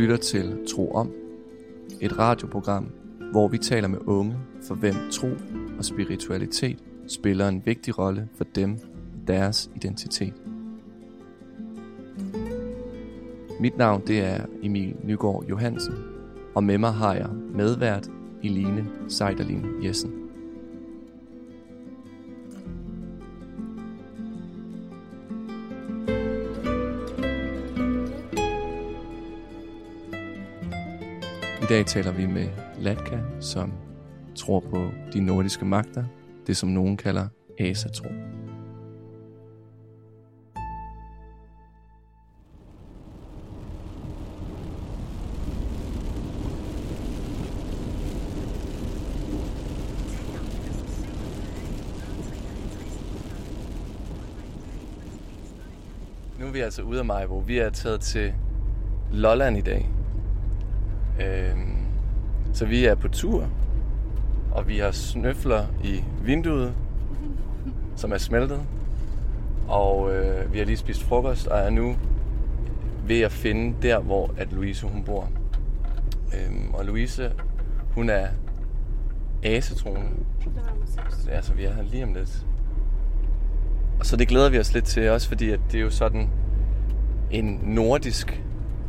lytter til Tro Om, et radioprogram, hvor vi taler med unge, for hvem tro og spiritualitet spiller en vigtig rolle for dem og deres identitet. Mit navn det er Emil Nygaard Johansen, og med mig har jeg medvært Eline Seiderlin Jessen. Dag taler vi med Latka, som tror på de nordiske magter, det som nogen kalder asatro. Nu er vi altså ude af mig, hvor vi er taget til Lolland i dag. Øh, så vi er på tur, og vi har snøfler i vinduet, som er smeltet. Og øh, vi har lige spist frokost, og er nu ved at finde der, hvor at Louise hun bor. Øhm, og Louise, hun er asetrone. Ja, så vi er her lige om lidt. Og så det glæder vi os lidt til også, fordi at det er jo sådan en nordisk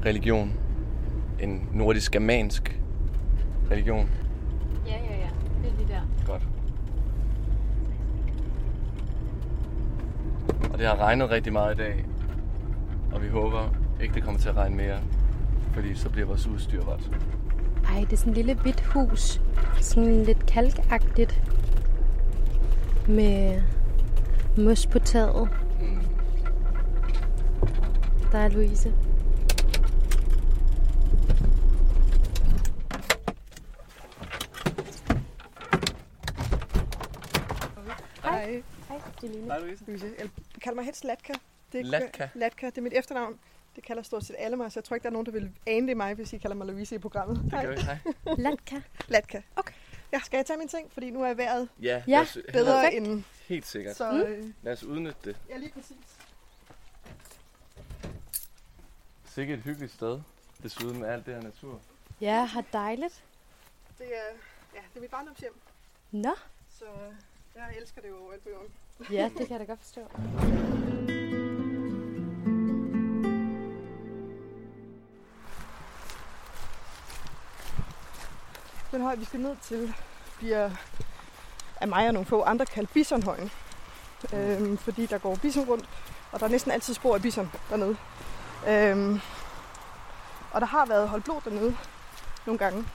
religion. En nordisk-germansk religion. Ja, ja, ja. Det er lige der. Godt. Og det har regnet rigtig meget i dag. Og vi håber ikke, det kommer til at regne mere. Fordi så bliver vores udstyr ret. Ej, det er sådan et lille hvidt hus. Sådan lidt kalkagtigt. Med mos på taget. Mm. Der er Louise. Hej. Hej, Jeline. Hej Louise. Louise. Jeg kalder mig helst Latka. Det er, Latka? Latka. Det er mit efternavn. Det kalder stort set alle mig, så jeg tror ikke, der er nogen, der vil ane det mig, hvis I kalder mig Louise i programmet. Det gør vi. Hej. Latka. Latka. Okay. Ja, skal jeg tage min ting? Fordi nu er vejret Ja, Ja, os, bedre Perfekt. end... Helt sikkert. Så Mm. øh, Lad os udnytte det. ja, lige præcis. Sikkert et hyggeligt sted. Desuden med alt det her natur. Ja, har dejligt. Det er, ja, det er mit barndomshjem, Nå. så øh, jeg elsker det jo overalt på jorden. Ja, det kan jeg da godt forstå. Den høj, vi skal ned til, bliver af mig og nogle få andre kaldt Bisonhøjen. Øhm, fordi der går bison rundt, og der er næsten altid spor af bison dernede. Øhm, og der har været holdt blod dernede nogle gange.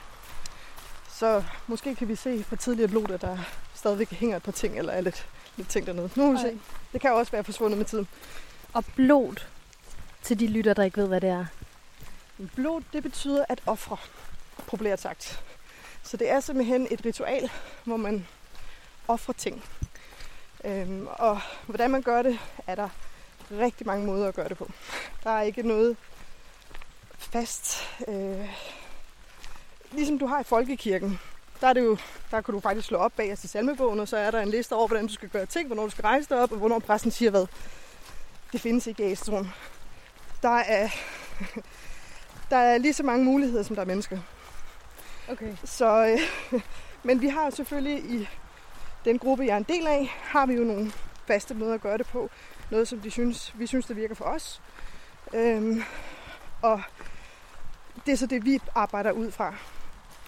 Så måske kan vi se fra tidligere blod, at der stadigvæk hænger et par ting, eller er lidt, lidt ting dernede. Nu må vi se. Det kan jo også være forsvundet med tiden. Og blod til de lytter, der ikke ved, hvad det er. Blod, det betyder at ofre, populært sagt. Så det er simpelthen et ritual, hvor man offrer ting. Øhm, og hvordan man gør det, er der rigtig mange måder at gøre det på. Der er ikke noget fast. Øh, ligesom du har i folkekirken, der, er det jo, der kan du faktisk slå op bag i salmebogen, og så er der en liste over, hvordan du skal gøre ting, hvornår du skal rejse dig op, og hvornår præsten siger hvad. Det findes ikke i Asetroen. Der er, der er lige så mange muligheder, som der er mennesker. Okay. Så, øh, men vi har selvfølgelig i den gruppe, jeg er en del af, har vi jo nogle faste måder at gøre det på. Noget, som de synes, vi synes, der virker for os. Øhm, og det er så det, vi arbejder ud fra.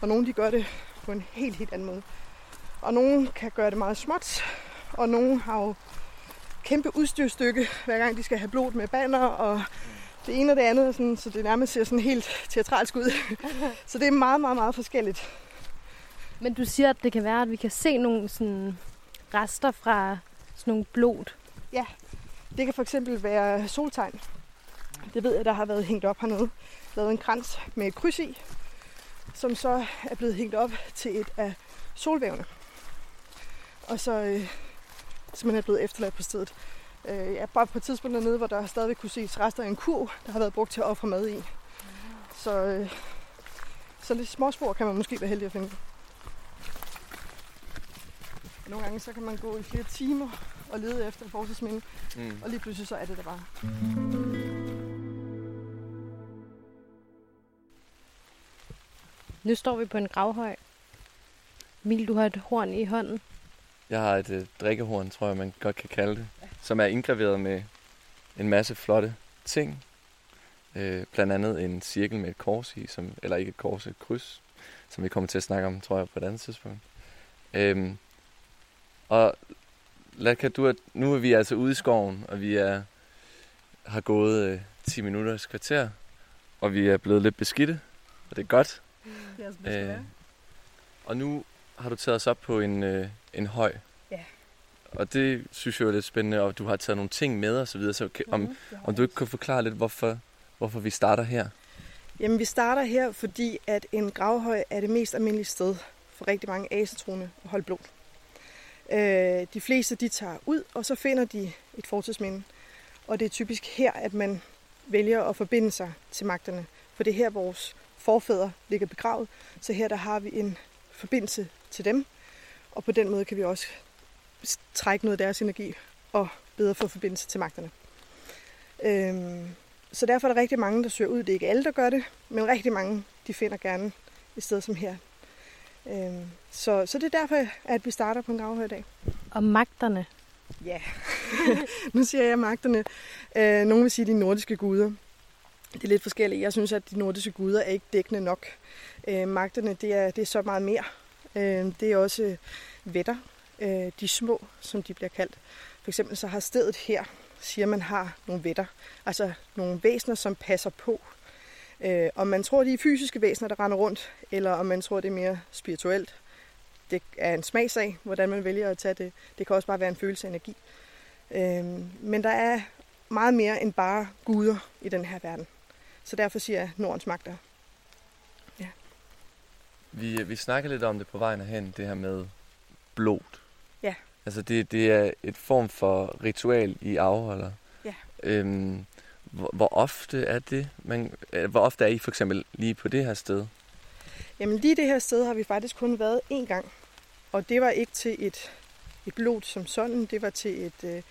Og nogle de gør det på en helt, helt anden måde. Og nogle kan gøre det meget småt, og nogle har jo kæmpe udstyrstykke, hver gang de skal have blod med banner, og det ene og det andet, sådan, så det nærmest ser sådan helt teatralsk ud. så det er meget, meget, meget forskelligt. Men du siger, at det kan være, at vi kan se nogle sådan rester fra sådan nogle blod. Det kan for eksempel være soltegn. Det ved jeg, der har været hængt op hernede. Lavet en krans med et kryds i, som så er blevet hængt op til et af solvævne. Og så øh, simpelthen er blevet efterladt på stedet. Øh, jeg er bare på et tidspunkt dernede, hvor der stadig kunne ses rester af en kurv, der har været brugt til at ofre mad i. Så, øh, så lidt småspor kan man måske være heldig at finde. Nogle gange så kan man gå i flere timer og lede efter fortidsminde, Mm. og lige pludselig så er det der bare. Nu står vi på en gravhøj. Mil, du har et horn i hånden. Jeg har et øh, drikkehorn, tror jeg, man godt kan kalde det, som er indgraveret med en masse flotte ting. Øh, blandt andet en cirkel med et kors i, som, eller ikke et kors, et kryds, som vi kommer til at snakke om, tror jeg, på et andet tidspunkt. Øhm, og Latka, du er, nu er vi altså ude i skoven, og vi er, har gået øh, 10 minutters kvarter, og vi er blevet lidt beskidte, og det er godt. Det er altså, det skal Øh, og nu har du taget os op på en, øh, en høj. Ja. Og det synes jeg er lidt spændende, og du har taget nogle ting med og så videre. Så kan, om, har om du ikke kan forklare lidt, hvorfor, hvorfor vi starter her? Jamen, vi starter her, fordi at en gravhøj er det mest almindelige sted for rigtig mange asetroende at holde blod. Øh, de fleste de tager ud, og så finder de et fortidsminde. Og det er typisk her, at man vælger at forbinde sig til magterne. For det er her, vores forfædre ligger begravet. Så her der har vi en forbindelse til dem. Og på den måde kan vi også trække noget af deres energi og bedre få forbindelse til magterne. Øhm, så derfor er der rigtig mange, der søger ud. Det er ikke alle, der gør det, men rigtig mange, de finder gerne et sted som her. Øhm, så, så det er derfor, at vi starter på en gravhøj i dag. Og magterne. Ja, nu siger jeg magterne. Øh, nogle vil sige de nordiske guder. Det er lidt forskelligt. Jeg synes, at de nordiske guder er ikke dækkende nok. Øh, magterne, det er, det er så meget mere. Øh, det er også vætter, øh, de små, som de bliver kaldt. For eksempel så har stedet her, siger man har nogle vætter. Altså nogle væsener, som passer på. Øh, om man tror, de er fysiske væsener, der render rundt, eller om man tror, det er mere spirituelt. Det er en smagsag, hvordan man vælger at tage det. Det kan også bare være en følelse af energi. Øh, men der er meget mere end bare guder i den her verden. Så derfor siger jeg Nordens magter. Vi, vi snakker lidt om det på vejen herhen, det her med blod. Ja. Altså det, det er et form for ritual, I afholder. Ja. Øhm, hvor, hvor ofte er det? Man, øh, hvor ofte er I for eksempel lige på det her sted? Jamen lige det her sted har vi faktisk kun været én gang. Og det var ikke til et, et blod som sådan, det var til et, øh,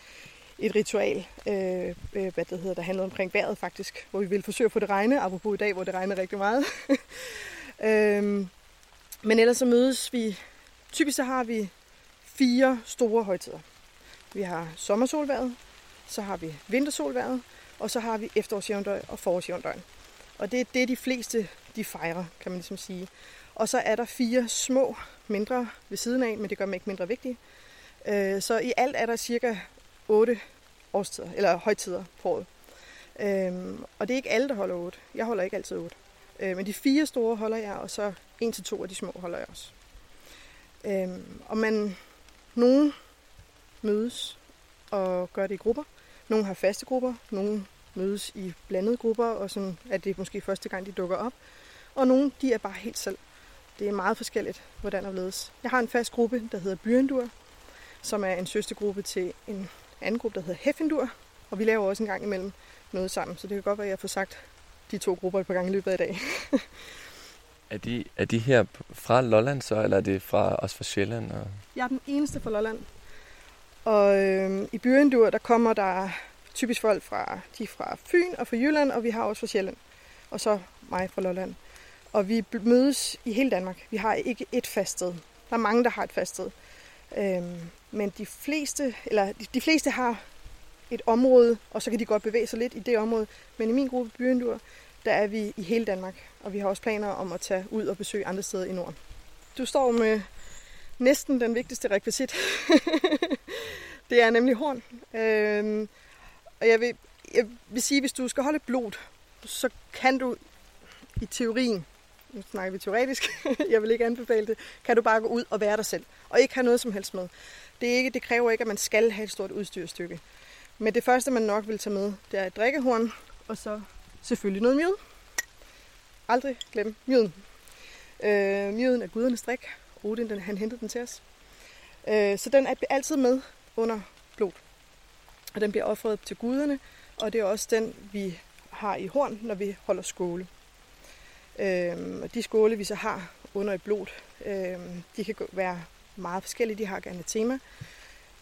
et ritual, øh, øh, hvad det hedder, der handlede omkring vejret faktisk, hvor vi ville forsøge at få det regne, apropos i dag, hvor det regner rigtig meget. øhm, men ellers så mødes vi, typisk så har vi fire store højtider. Vi har sommersolværet, så har vi vintersolværet, og så har vi efterårsjævndøgn og forårsjævndøgn. Og det er det, de fleste de fejrer, kan man ligesom sige. Og så er der fire små, mindre ved siden af, men det gør dem ikke mindre vigtige. Øh, Så i alt er der cirka otte årstider, eller højtider på året. Øhm, Og det er ikke alle, der holder otte. Jeg holder ikke altid otte. Øh, Men de fire store holder jeg, og så en til to af de små holder jeg også. Øhm, Og man, nogen mødes og gør det i grupper. Nogle har faste grupper, nogle mødes i blandede grupper, og sådan er det måske første gang, de dukker op. Og nogle, de er bare helt selv. Det er meget forskelligt, hvordan der ledes. Jeg har en fast gruppe, der hedder Byendur, som er en søstergruppe til en anden gruppe, der hedder Heffendur. Og vi laver også en gang imellem noget sammen, så det kan godt være, at jeg får sagt de to grupper et par gange i løbet af i dag. Er de, er de her fra Lolland så, eller er det fra, også fra Sjælland? Og... Jeg er den eneste fra Lolland. Og øh, i Byendur, der kommer der typisk folk fra, de er fra Fyn og fra Jylland, og vi har også fra Sjælland. Og så mig fra Lolland. Og vi mødes i hele Danmark. Vi har ikke et fast sted. Der er mange, der har et fast sted. Øhm, men de fleste, eller de, de fleste har et område, og så kan de godt bevæge sig lidt i det område. Men i min gruppe Byendur, der er vi i hele Danmark. Og vi har også planer om at tage ud og besøge andre steder i Norden. Du står med næsten den vigtigste rekvisit. det er nemlig horn. Øhm, og jeg vil, jeg vil sige, hvis du skal holde blod, så kan du i teorien, nu snakker vi teoretisk, jeg vil ikke anbefale det, kan du bare gå ud og være dig selv, og ikke have noget som helst med. Det, er ikke, det kræver ikke, at man skal have et stort udstyrstykke. Men det første, man nok vil tage med, det er et drikkehorn, og så selvfølgelig noget mjød. Aldrig glem mjøden. Øh, mjøden er gudernes drik. Odin, den, han hentede den til os. Øh, så den er altid med under blod. Og den bliver offret til guderne, og det er også den, vi har i horn, når vi holder skåle. Øh, og de skåle, vi så har under et blod, øh, de kan være meget forskellige. De har gerne et tema.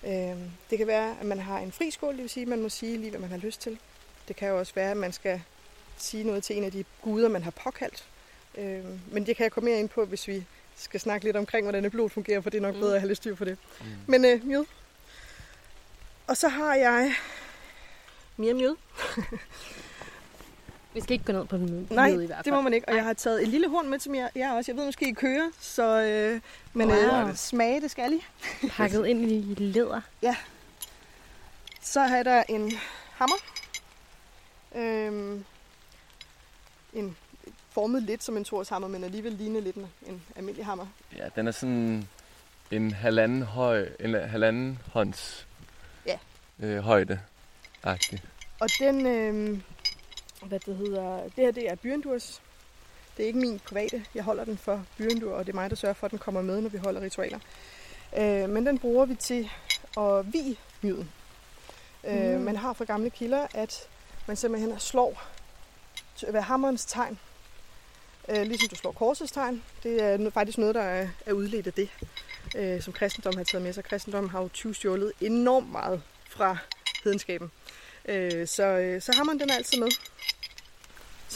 Øh, det kan være, at man har en fri skål, det vil sige, at man må sige lige, hvad man har lyst til. Det kan jo også være, at man skal sige noget til en af de guder, man har påkaldt. Øh, men det kan jeg komme mere ind på, hvis vi skal snakke lidt omkring, hvordan et blod fungerer, for det er nok Mm. bedre at have lidt styr på det. Mm. Men øh, mjød. Og så har jeg mere mjød. Vi skal ikke gå ned på den møde Nej, i hvert fald. Det må man ikke. Og jeg har taget et lille horn med til jer jeg også. Jeg ved måske, I kører, så... Øh, men Wow. øh, smage, det skal I. Pakket ind i læder. Så har jeg der en hammer. Øhm, en formet lidt som en torshammer, men alligevel ligner lidt en, en almindelig hammer. Ja, den er sådan en halvanden høj, en halvanden hånds Ja. øh, højde. Agtig. Og den, øh, hvad det hedder, det her det er Byrendurs. Det er ikke min private. Jeg holder den for Byrendur, og det er mig, der sørger for, at den kommer med, når vi holder ritualer. Øh, men den bruger vi til at vi myden. Øh, Mm. man har fra gamle kilder, at man simpelthen slår ved hammerens tegn. Øh, ligesom du slår korsets tegn. Det er faktisk noget, der er, er udledt af det, øh, som kristendom har taget med sig. Kristendommen har jo tyvstjålet enormt meget fra hedenskaben. Øh, så, øh, så hammeren den er altid med.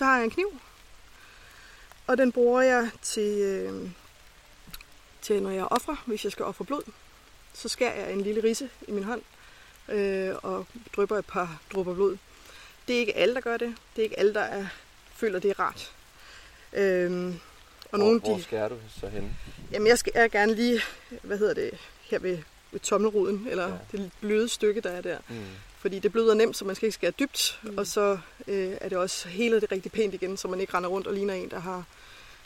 Så har jeg en kniv, og den bruger jeg til, øh, til når jeg offrer, hvis jeg skal ofre blod. Så skærer jeg en lille risse i min hånd øh, og drypper et par dråber blod. Det er ikke alle, der gør det. Det er ikke alle, der er, føler, det er rart. Øh, og nogle, hvor, hvor de, skærer du så henne? Jamen, jeg skal jeg gerne lige, hvad hedder det, her ved, ved tommelruden, eller Ja. det bløde stykke, der er der. Mm. Fordi det bløder nemt, så man skal ikke skære dybt, Mm. og så øh, er det også hele det rigtig pænt igen, så man ikke render rundt og ligner en, der har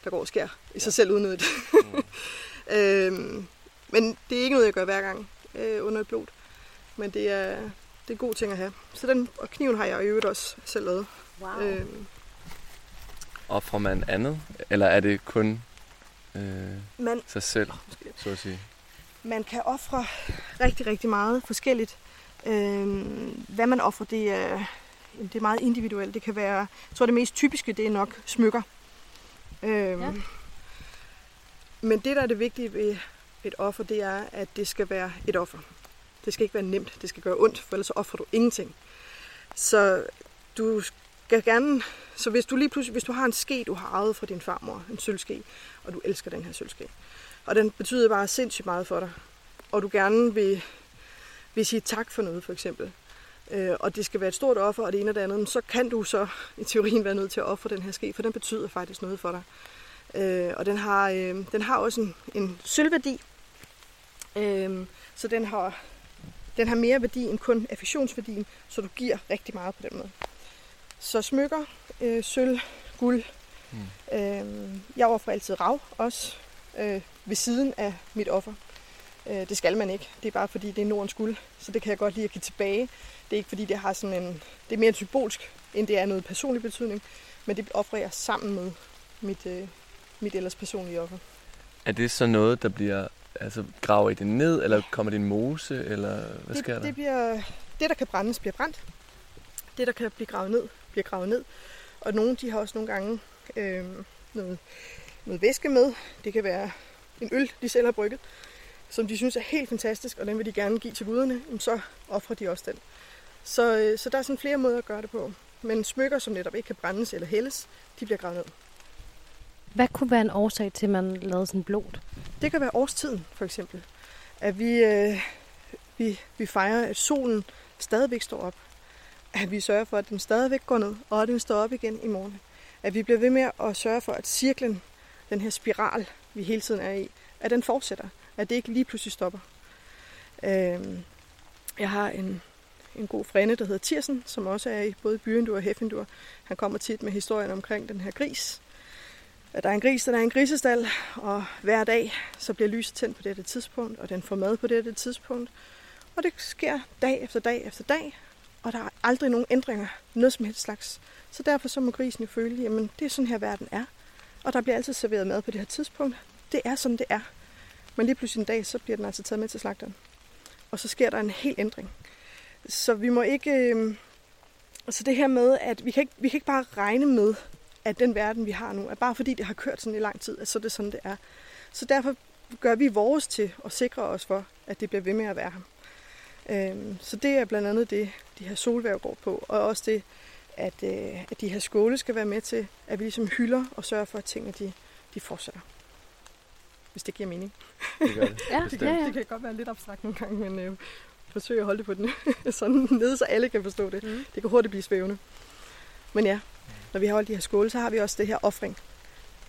der går og skær i sig Ja. selv unødigt. Mm. øhm, men det er ikke noget, jeg gør hver gang øh, under et blod. Men det er, det er en god ting at have. Så den, og kniven har jeg i øvrigt også selv lavet. Wow. Øhm, Offrer man andet? Eller er det kun øh, man, sig selv, så at sige? man kan ofre rigtig, rigtig meget forskelligt. Øhm, hvad man offrer, det er, det er meget individuelt. Det kan være, jeg tror det mest typiske, det er nok smykker. Øhm, Ja. Men det, der er det vigtige ved et offer, det er, at det skal være et offer. Det skal ikke være nemt, det skal gøre ondt, for ellers offrer du ingenting. Så du skal gerne, så hvis du lige pludselig, hvis du har en ske, du har arvet fra din farmor, en sølvske, og du elsker den her sølvske, og den betyder bare sindssygt meget for dig, og du gerne vil, vil sige tak for noget, for eksempel, øh, og det skal være et stort offer, og det ene og det andet, så kan du så i teorien være nødt til at ofre den her ske, for den betyder faktisk noget for dig. Øh, og den har, øh, den har også en, en sølvværdi, øh, så den har, den har mere værdi end kun affektionsværdien, så du giver rigtig meget på den måde. Så smykker, øh, sølv, guld. Mm. Øh, jeg offrer altid rav også øh, ved siden af mit offer. Øh, det skal man ikke. Det er bare fordi, det er Nordens guld. Så det kan jeg godt lide at give tilbage. Det er ikke fordi, det har sådan en... Det er mere symbolsk, end det er noget personlig betydning. Men det offrer jeg sammen med mit, øh, mit ellers personlige offer. Er det så noget, der bliver... Altså, graver I det ned, eller kommer det i en mose, eller hvad sker det, der? det, bliver, det, der kan brændes, bliver brændt. Det, der kan blive gravet ned, bliver gravet ned. Og nogle, de har også nogle gange øh, noget, noget væske med. Det kan være en øl, de selv har brygget, som de synes er helt fantastisk, og den vil de gerne give til guderne. Så offrer de også den. Så, øh, så der er sådan flere måder at gøre det på. Men smykker, som netop ikke kan brændes eller hældes, de bliver gravet ned. Hvad kunne være en årsag til, at man lavede sådan blod? Det kan være årstiden, for eksempel. At vi, øh, vi, vi fejrer, at solen stadigvæk står op. At vi sørger for, at den stadigvæk går ned, og at den står op igen i morgen. At vi bliver ved med at sørge for, at cirklen, den her spiral, vi hele tiden er i, at den fortsætter. At det ikke lige pludselig stopper. Øh, jeg har en, en god frænde, der hedder Tirsen, som også er i både Byendur og Heffendur. Han kommer tit med historien omkring den her gris, at der er en gris, der er en grisestal, og hver dag så bliver lyset tændt på dette tidspunkt, og den får mad på dette tidspunkt. Og det sker dag efter dag efter dag, og der er aldrig nogen ændringer, noget som helst slags. Så derfor så må grisen jo føle, jamen det er sådan her verden er. Og der bliver altid serveret mad på det her tidspunkt. Det er sådan, det er. Men lige pludselig en dag, så bliver den altså taget med til slagteren. Og så sker der en hel ændring. Så vi må ikke... Øh, så det her med, at vi kan, ikke, vi kan ikke bare regne med, at den verden, vi har nu, er bare fordi det har kørt sådan i lang tid, at så er det sådan, det er. Så derfor gør vi vores til at sikre os for, at det bliver ved med at være her. Øhm, så det er blandt andet det, de her solværv går på, og også det, at, øh, at de her skåle skal være med til, at vi ligesom hylder og sørger for, at tingene de, de fortsætter. Hvis det giver mening. Det gør det. Ja, Bestemt. ja, ja. Det kan godt være lidt abstrakt nogle gange, men øh, forsøg at holde det på den sådan nede, så alle kan forstå det. Mm. Det kan hurtigt blive svævende. Men ja, når vi har holdt de her skåle, så har vi også det her offring.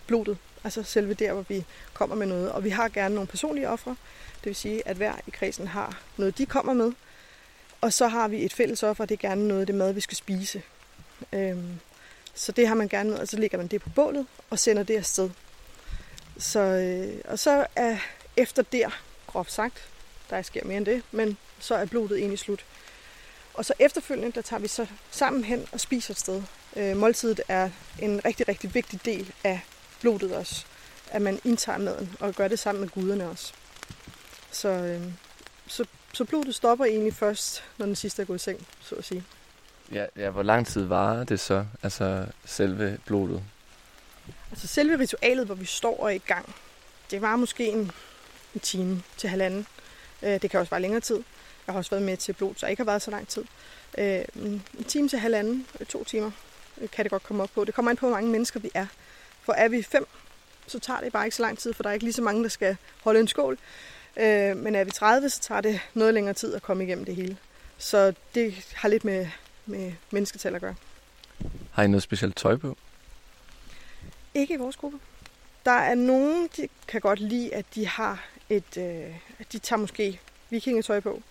Blodet. Altså selve der, hvor vi kommer med noget. Og vi har gerne nogle personlige ofre. Det vil sige, at hver i kredsen har noget, de kommer med. Og så har vi et fælles offer, og det er gerne noget af det mad, vi skal spise. Øhm, så det har man gerne med, og så lægger man det på bålet og sender det afsted. Så, øh, og så er efter der, groft sagt, der sker mere end det, men så er blodet egentlig slut. Og så efterfølgende, der tager vi så sammen hen og spiser et sted. Øh, måltidet er en rigtig, rigtig vigtig del af blodet også. At man indtager maden og gør det sammen med guderne også. Så, øh, så, så blodet stopper egentlig først, når den sidste er gået i seng, så at sige. Ja, ja, hvor lang tid varer det så? Altså selve blodet? Altså selve ritualet, hvor vi står og er i gang, det var måske en, en time til halvanden. Øh, det kan også være længere tid. Jeg har også været med til blod, så ikke har været så lang tid. Øh, en time til halvanden, øh, to timer, øh, kan det godt komme op på. Det kommer an på, hvor mange mennesker vi er. For er vi fem, så tager det bare ikke så lang tid, for der er ikke lige så mange, der skal holde en skål. Øh, men er vi 30, så tager det noget længere tid at komme igennem det hele. Så det har lidt med, med mennesketal at gøre. Har I noget specielt tøj på? Ikke i vores gruppe. Der er nogen, de kan godt lide, at de har et, øh, at de tager måske vikingetøj på.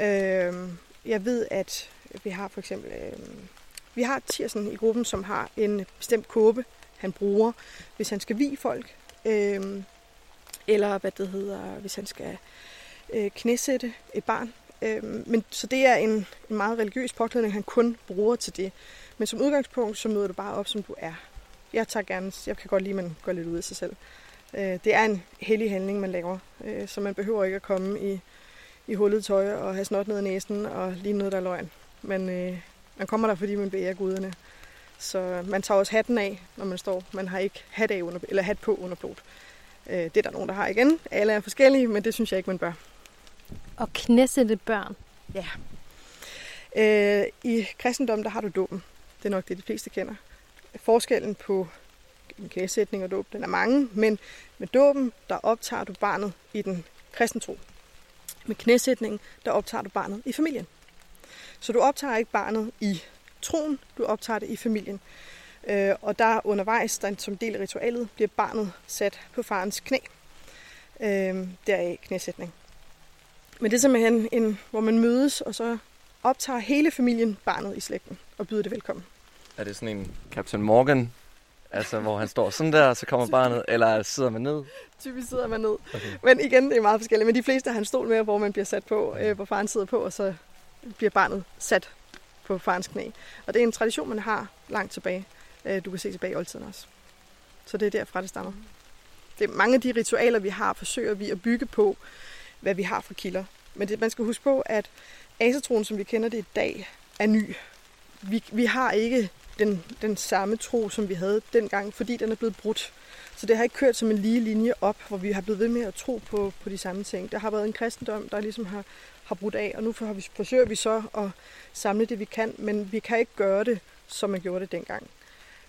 Øh, jeg ved, at vi har for eksempel, øh, vi har Tirsen i gruppen, som har en bestemt kåbe, han bruger, hvis han skal vi folk. Øh, eller hvad det hedder, hvis han skal øh, knæsætte et barn. Øh, men, så det er en, en meget religiøs påklædning, han kun bruger til det. Men som udgangspunkt, så møder du bare op, som du er jeg tager gerne, jeg kan godt lide, at man går lidt ud af sig selv. Øh, Det er en hellig handling, man laver, øh, så man behøver ikke at komme i, i hullet tøj og have snot ned i næsen og lige noget, der er løgn. Men øh, man kommer der, fordi man beder guderne. Så man tager også hatten af, når man står. Man har ikke hat, af under, eller hat på under blod. Øh, Det er der nogen, der har igen. Alle er forskellige, men det synes jeg ikke, man bør. Og knæsætte børn. Øh, I kristendom, der har du dåben. Det er nok det, de fleste kender. Forskellen på en knæsætning og dåb, den er mange, men med dåben, der optager du barnet i den kristentro. Med knæsætningen, der optager du barnet i familien. Så du optager ikke barnet i troen, du optager det i familien. Øh, og der undervejs, der som del af ritualet, bliver barnet sat på farens knæ. Øh, deraf knæsætning. Men det er simpelthen en, hvor man mødes, og så optager hele familien barnet i slægten og byder det velkommen. Er det sådan en Captain Morgan? Altså, hvor han står sådan der, og så kommer barnet, eller sidder man ned? Typisk sidder man ned. Okay. Men igen, det er meget forskelligt. Men de fleste har en stol med, hvor man bliver sat på, øh, hvor faren sidder på, og så bliver barnet sat på farens knæ. Og det er en tradition, man har langt tilbage. Øh, du kan se tilbage i oldtiden også. Så det er derfra, det stammer. Det er mange af de ritualer, vi har, forsøger vi at bygge på, hvad vi har fra kilder. Men det, man skal huske på, at asatroen, som vi kender det i dag, er ny. Vi, vi har ikke den, den samme tro, som vi havde dengang, fordi den er blevet brudt. Så det har ikke kørt som en lige linje op, hvor vi har blevet ved med at tro på, på de samme ting. Der har været en kristendom, der ligesom har, har brudt af, og nu har vi, forsøger vi så at samle det, vi kan, men vi kan ikke gøre det, som man gjorde det dengang.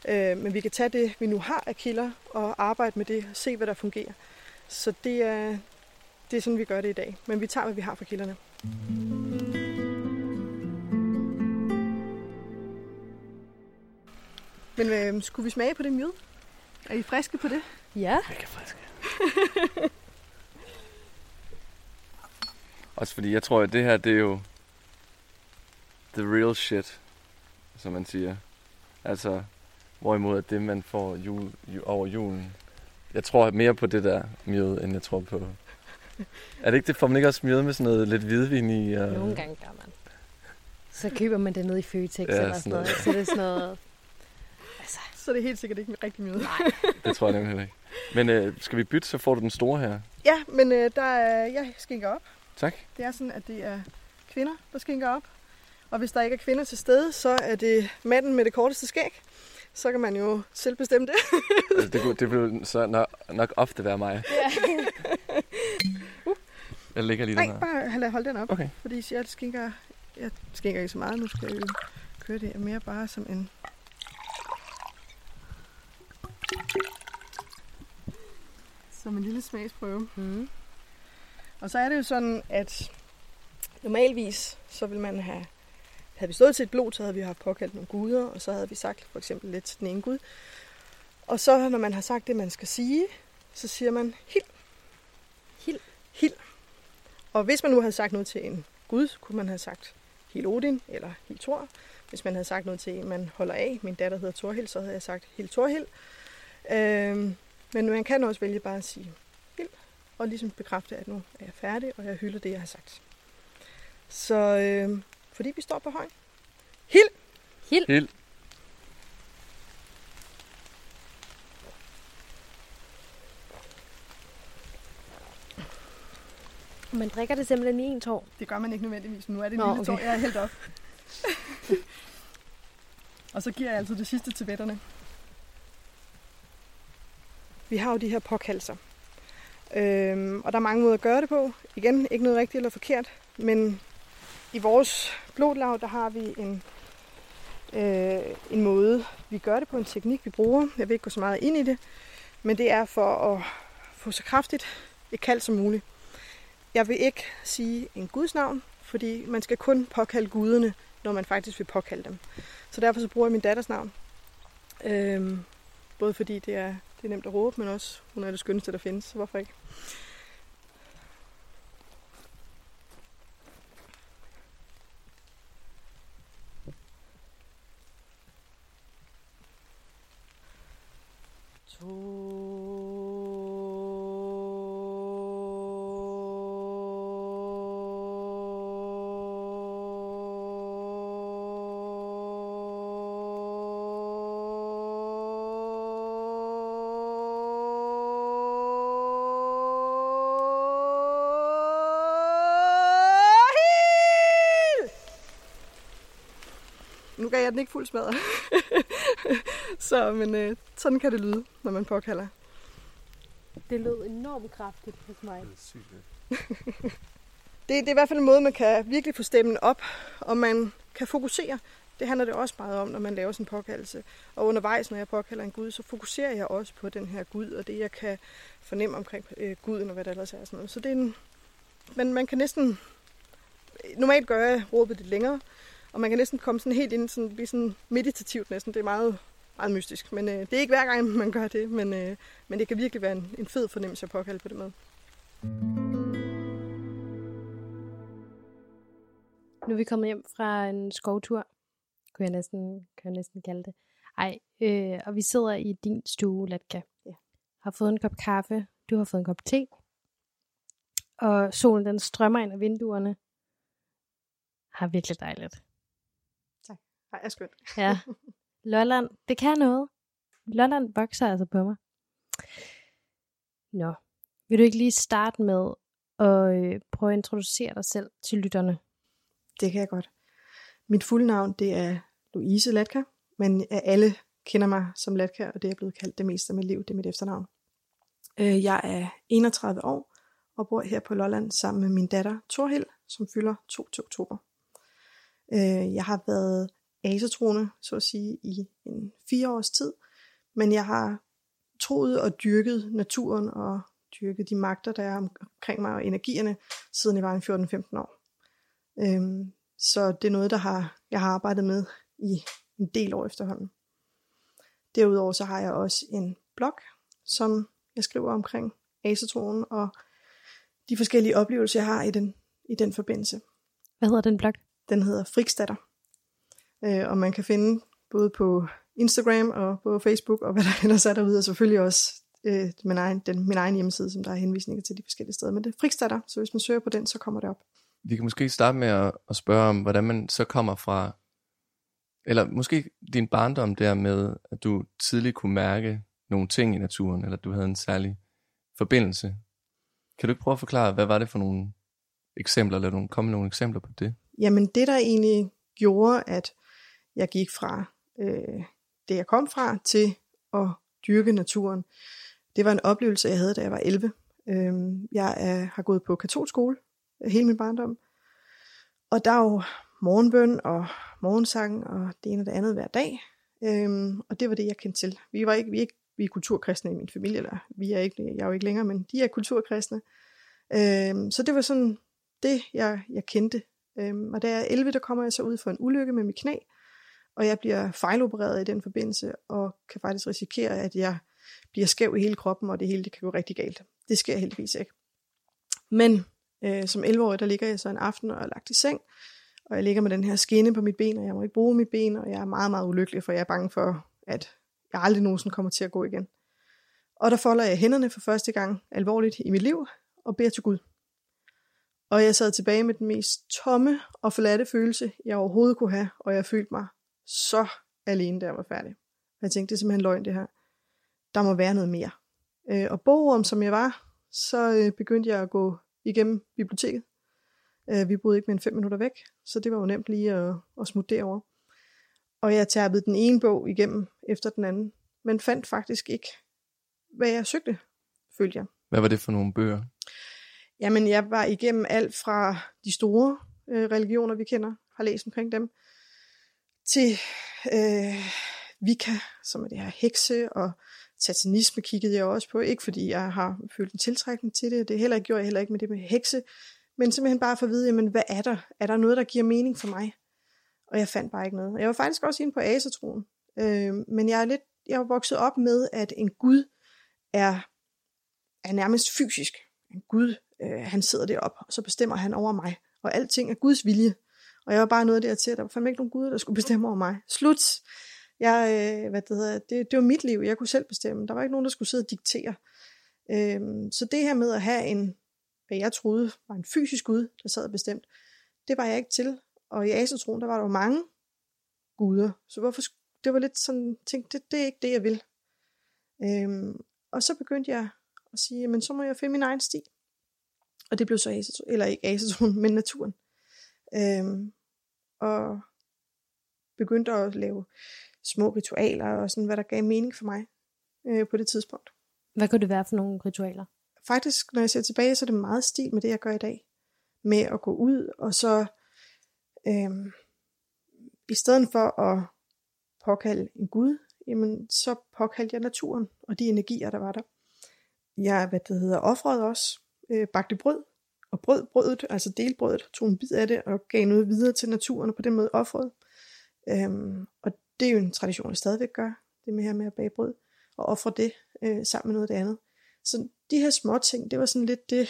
Øh, men vi kan tage det, vi nu har af kilder, og arbejde med det, og se, hvad der fungerer. Så det er, det er sådan, vi gør det i dag. Men vi tager, hvad vi har fra kilderne. Men øh, skulle vi smage på det mjød? Er I friske på det? Ja. Mega frisk. Også fordi jeg tror, at det her, det er jo the real shit, som man siger. Altså, hvorimod at det, man får jul, ju, over julen, jeg tror mere på det der mjød, end jeg tror på... Er det ikke det? Får man ikke også mjød med sådan noget lidt hvidvin i? Og... Nogle gange gør man. Så køber man det ned i Føtex Ja, eller sådan sådan noget. noget. Så det er sådan noget... Så det er helt sikkert ikke en rigtig mjød. nej. Det tror jeg nemlig heller ikke. Men øh, skal vi bytte, så får du den store her. Ja, men øh, der er, jeg skinker op. Tak. Det er sådan, at det er kvinder, der skinker op. Og hvis der ikke er kvinder til stede, så er det manden med det korteste skæg. Så kan man jo selv bestemme det. Altså, det, kunne, det ville så nok, nok ofte være mig. Ja. Jeg ligger lige den Nej, her. bare lad holde den op. Okay. Fordi jeg skinker, jeg skinker ikke så meget. Nu skal jeg jo køre det er mere bare som en... Som en lille smagsprøve. Mm. Og så er det jo sådan, at normalvis, så vil man have... Havde vi stået til et blod, så havde vi haft påkaldt nogle guder, og så havde vi sagt for eksempel lidt til den ene gud. Og så, når man har sagt det, man skal sige, så siger man hild. Hild. Hild. Og hvis man nu havde sagt noget til en gud, kunne man have sagt Hil Odin eller Hil Thor. Hvis man havde sagt noget til en, man holder af, min datter hedder Thorhild, så havde jeg sagt Hil Thorhild. Øhm, men man kan også vælge bare at sige Hild, og ligesom bekræfte, at nu er jeg færdig, og jeg hylder det, jeg har sagt. Så øhm, fordi vi står på høj. Hild! Hild. Helt. Man drikker det simpelthen i en tår. Det gør man ikke nødvendigvis. Nu er det en Nå, lille tår, okay. jeg er helt op. og så giver jeg altså det sidste til vætterne. Vi har jo de her påkaldelser. Øhm, og der er mange måder at gøre det på. Igen, ikke noget rigtigt eller forkert. Men i vores blodlag, der har vi en, øh, en måde, vi gør det på, en teknik, vi bruger. Jeg vil ikke gå så meget ind i det. Men det er for at få så kraftigt et kald som muligt. Jeg vil ikke sige en Guds navn, fordi man skal kun påkalde guderne, når man faktisk vil påkalde dem. Så derfor så bruger jeg min datters navn. Øhm, både fordi det er, det er nemt at råbe, men også hun er det skønneste, der findes, så hvorfor ikke? To ikke fuld smadret. så, men øh, sådan kan det lyde, når man påkalder. Det lød enormt kraftigt hos mig. Det, det er i hvert fald en måde, man kan virkelig få stemmen op, og man kan fokusere. Det handler det også meget om, når man laver sin påkaldelse. Og undervejs, når jeg påkalder en Gud, så fokuserer jeg også på den her Gud, og det, jeg kan fornemme omkring øh, Guden og hvad der ellers er. Sådan noget. Så det er en, men man kan næsten... Normalt gør jeg råbet lidt længere, og man kan næsten komme sådan helt ind, sådan, blive sådan meditativt næsten. Det er meget, meget mystisk. Men øh, det er ikke hver gang, man gør det, men, øh, men det kan virkelig være en, en fed fornemmelse at påkalde på den måde. Nu er vi kommet hjem fra en skovtur, kunne jeg næsten, kan jeg næsten kalde det. Ej, øh, og vi sidder i din stue, Latka. Ja. Har fået en kop kaffe, du har fået en kop te. Og solen den strømmer ind af vinduerne. Har virkelig dejligt. Ej, er skønt. Ja. Lolland, det kan noget. Lolland vokser altså på mig. Nå, vil du ikke lige starte med at øh, prøve at introducere dig selv til lytterne? Det kan jeg godt. Mit fulde navn, det er Louise Latka, men alle kender mig som Latka, og det er blevet kaldt det meste af mit liv, det er mit efternavn. Øh, Jeg er 31 år og bor her på Lolland sammen med min datter Torhild, som fylder 2 til oktober. Øh, Jeg har været asetroende, så at sige, i en fire års tid, men jeg har troet og dyrket naturen og dyrket de magter, der er omkring mig og energierne, siden jeg var en 14-15 år. Øhm, så det er noget, der har, jeg har arbejdet med i en del år efterhånden. Derudover så har jeg også en blog, som jeg skriver omkring asetroen og de forskellige oplevelser, jeg har i den, i den forbindelse. Hvad hedder den blog? Den hedder Friksdatter. Øh, og man kan finde både på Instagram og på Facebook og hvad der ellers er derude, og selvfølgelig også øh, min, egen, den, min egen hjemmeside, som der er henvisninger til de forskellige steder. Men det er Friksdatter, så hvis man søger på den, så kommer det op. Vi kan måske starte med at, at spørge om, hvordan man så kommer fra, eller måske din barndom der med, at du tidligt kunne mærke nogle ting i naturen, eller du havde en særlig forbindelse. Kan du ikke prøve at forklare, hvad var det for nogle eksempler, eller nogle, komme nogle eksempler på det? Jamen det, der egentlig gjorde, at jeg gik fra øh, det, jeg kom fra, til at dyrke naturen, det var en oplevelse, jeg havde, da jeg var 11. Øh, jeg er, har gået på katolsk skole øh, hele min barndom, og der er jo morgenbøn og morgensang og det ene og det andet hver dag. Øhm, og det var det, jeg kendte til. Vi var ikke, vi er ikke vi er kulturkristne i min familie, eller vi er ikke, jeg er jo ikke længere, men de er kulturkristne. Øhm, så det var sådan det, jeg, jeg kendte. Øhm, og da jeg er 11, der kommer jeg så ud for en ulykke med mit knæ, og jeg bliver fejlopereret i den forbindelse, og kan faktisk risikere, at jeg bliver skæv i hele kroppen, og det hele det kan gå rigtig galt. Det sker heldigvis ikke. Men øh, som 11-årig, der ligger jeg så en aften og er lagt i seng, og jeg ligger med den her skinne på mit ben, og jeg må ikke bruge mit ben, og jeg er meget, meget ulykkelig, for jeg er bange for, at jeg aldrig nogensinde kommer til at gå igen. Og der folder jeg hænderne for første gang alvorligt i mit liv, og beder til Gud. Og jeg sad tilbage med den mest tomme og forladte følelse, jeg overhovedet kunne have, og jeg følte mig så alene, da jeg var færdig. Jeg tænkte, det er simpelthen løgn det her. Der må være noget mere. Øh, og bogorm som jeg var, så øh, begyndte jeg at gå igennem biblioteket. Øh, vi boede ikke mere end fem minutter væk, så det var jo nemt lige at, at smutte derover. Og jeg tabede den ene bog igennem efter den anden, men fandt faktisk ikke, hvad jeg søgte, følte jeg. Hvad var det for nogle bøger? Jamen, jeg var igennem alt fra de store øh, religioner, vi kender, har læst omkring dem, til øh, Vika, som er det her hekse, og satanisme kiggede jeg også på. Ikke fordi jeg har følt en tiltrækning til det, det heller ikke gjort jeg heller ikke med det med hekse, men simpelthen bare for at vide, jamen, hvad er der? Er der noget, der giver mening for mig? Og jeg fandt bare ikke noget. Jeg var faktisk også inde på asatroen, øh, men jeg er lidt, jeg er vokset op med, at en Gud er, er nærmest fysisk. En Gud, øh, han sidder deroppe, og så bestemmer han over mig. Og alting er Guds vilje. Og jeg var bare noget der til, at der var fandme ikke nogen guder, der skulle bestemme over mig. Slut! Jeg, øh, hvad det, hedder, det, det var mit liv, jeg kunne selv bestemme. Der var ikke nogen, der skulle sidde og diktere. Øhm, så det her med at have en, hvad jeg troede var en fysisk Gud, der sad og bestemt, det var jeg ikke til. Og i Asatroen, der var der jo mange guder. Så hvorfor, det var lidt sådan, tænkte, det, det er ikke det, jeg vil. Øhm, og så begyndte jeg at sige, men så må jeg finde min egen sti. Og det blev så asetroen, eller ikke asetroen, men naturen. Øhm, og begyndte at lave små ritualer og sådan, hvad der gav mening for mig øh, på det tidspunkt. Hvad kunne det være for nogle ritualer? Faktisk, når jeg ser tilbage, så er det meget stil med det, jeg gør i dag. Med at gå ud, og så øh, i stedet for at påkalde en Gud, jamen, så påkaldte jeg naturen og de energier, der var der. Jeg, hvad det hedder, offrede også, øh, bagte brød, og brød brødet, altså delbrødet, tog en bid af det og gav noget videre til naturen, og på den måde offrede. Øhm, og det er jo en tradition, jeg stadigvæk gør, det med her med at bage brød, og ofre det øh, sammen med noget af det andet. Så de her små ting, det var sådan lidt det,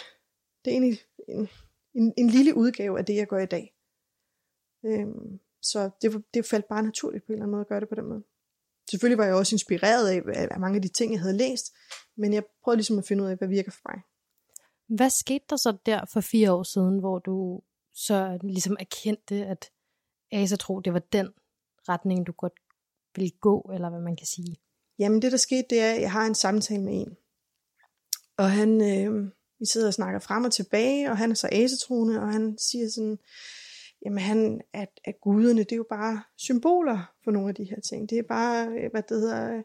det er egentlig en, en, en lille udgave af det, jeg gør i dag. Øhm, så det, det faldt bare naturligt på en eller anden måde at gøre det på den måde. Selvfølgelig var jeg også inspireret af, af mange af de ting, jeg havde læst, men jeg prøvede ligesom at finde ud af, hvad virker for mig. Hvad skete der så der for fire år siden, hvor du så ligesom erkendte, at asatro, det var den retning, du godt ville gå, eller hvad man kan sige? Jamen det, der skete, det er, at jeg har en samtale med en. Og han, øh, vi sidder og snakker frem og tilbage, og han er så asetroende, og han siger sådan, jamen han, at, at guderne, det er jo bare symboler for nogle af de her ting. Det er bare, øh, hvad det hedder,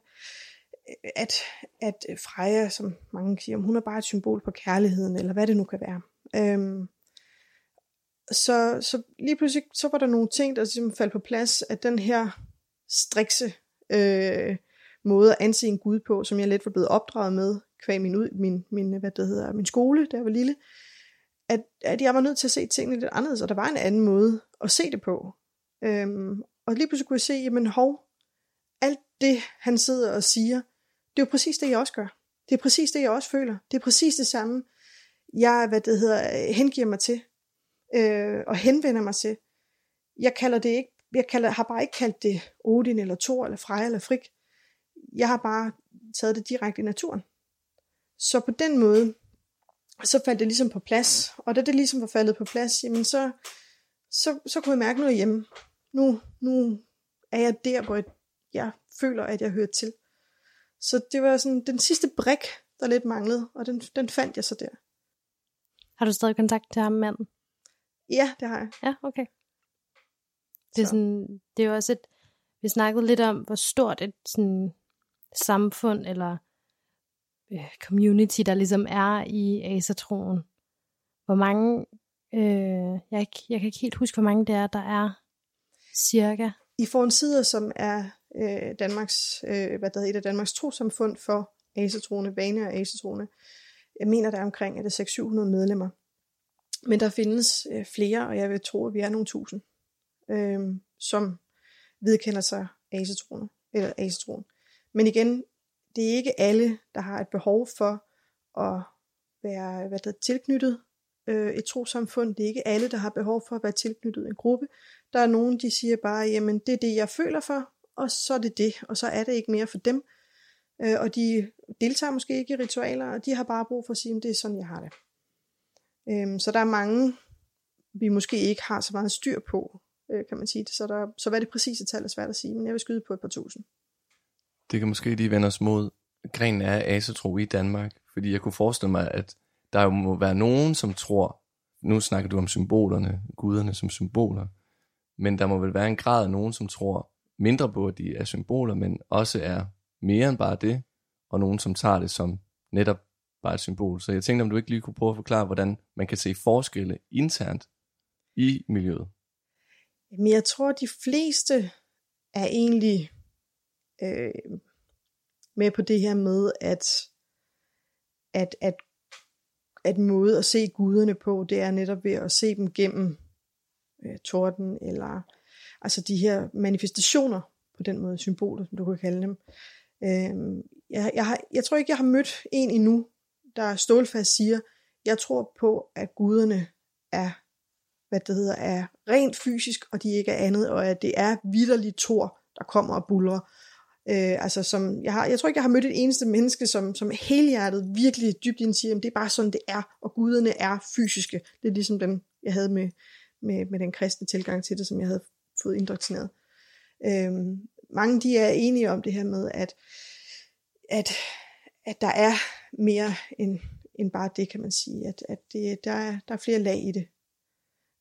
at, at Freja, som mange siger, hun er bare et symbol på kærligheden, eller hvad det nu kan være. Øhm, så, så lige pludselig, så var der nogle ting, der ligesom faldt på plads, at den her strikse øh, måde at anse en Gud på, som jeg lidt var blevet opdraget med, kvæg min, ud, min, min, hvad det hedder, min skole, da jeg var lille, at, at jeg var nødt til at se tingene lidt anderledes, og der var en anden måde at se det på. Øhm, og lige pludselig kunne jeg se, jamen hov, alt det, han sidder og siger, det er jo præcis det, jeg også gør. Det er præcis det, jeg også føler. Det er præcis det samme, jeg hvad det hedder, hengiver mig til øh, og henvender mig til. Jeg kalder det ikke, jeg kalder, har bare ikke kaldt det Odin eller Thor eller Freja eller Frik. Jeg har bare taget det direkte i naturen. Så på den måde, så faldt det ligesom på plads. Og da det ligesom var faldet på plads, jamen så, så, så kunne jeg mærke noget hjemme. Nu, nu er jeg der, hvor jeg føler, at jeg hører til. Så det var sådan den sidste brik, der lidt manglede, og den, den fandt jeg så der. Har du stadig kontakt til ham manden? Ja, det har jeg. Ja, okay. Det er, sådan, det er jo også et, vi snakkede lidt om, hvor stort et sådan, samfund eller øh, community, der ligesom er i asatroen. Hvor mange Øh, jeg, jeg kan ikke helt huske, hvor mange det er, der er cirka. I får en side, som er øh, Danmarks, øh, hvad der hedder, et af Danmarks trosamfund for asetroende, vane og asetroende. Jeg mener, der er omkring er det 600-700 medlemmer. Men der findes øh, flere, og jeg vil tro, at vi er nogle tusind, øh, som vedkender sig asetroende, eller asetroen. Men igen, det er ikke alle, der har et behov for at være hvad der, tilknyttet øh, et trosamfund. Det er ikke alle, der har behov for at være tilknyttet en gruppe. Der er nogen, de siger bare, jamen det er det, jeg føler for, og så er det det, og så er det ikke mere for dem. Øh, og de deltager måske ikke i ritualer, og de har bare brug for at sige, at det er sådan, jeg har det. Øh, så der er mange, vi måske ikke har så meget styr på, øh, kan man sige det. Så, der, så hvad det præcise tal er svært at sige, men jeg vil skyde på et par tusind. Det kan måske lige vende os mod grenen af asetro i Danmark, fordi jeg kunne forestille mig, at der jo må være nogen, som tror, nu snakker du om symbolerne, guderne som symboler, men der må vel være en grad af nogen, som tror mindre på, at de er symboler, men også er mere end bare det, og nogen, som tager det som netop bare et symbol. Så jeg tænkte, om du ikke lige kunne prøve at forklare, hvordan man kan se forskelle internt i miljøet. Men jeg tror, de fleste er egentlig øh, med på det her med, at, at, at, at måde at se guderne på, det er netop ved at se dem gennem øh, torden, eller altså de her manifestationer, på den måde symboler, som du kan kalde dem. Øh, jeg, jeg, har, jeg tror ikke, jeg har mødt en endnu, der stålfast siger, jeg tror på, at guderne er hvad det hedder, er rent fysisk, og de ikke er andet, og at det er vidderligt tor, der kommer og buller. Øh, altså som, jeg, har, jeg tror ikke, jeg har mødt et eneste menneske, som, som helhjertet virkelig dybt ind siger, at det er bare sådan, det er, og guderne er fysiske. Det er ligesom den, jeg havde med, med, med den kristne tilgang til det, som jeg havde fået indoktrineret. Øhm, mange de er enige om det her med, at, at, at der er mere end, end bare det, kan man sige. At, at det, der, er, der er flere lag i det.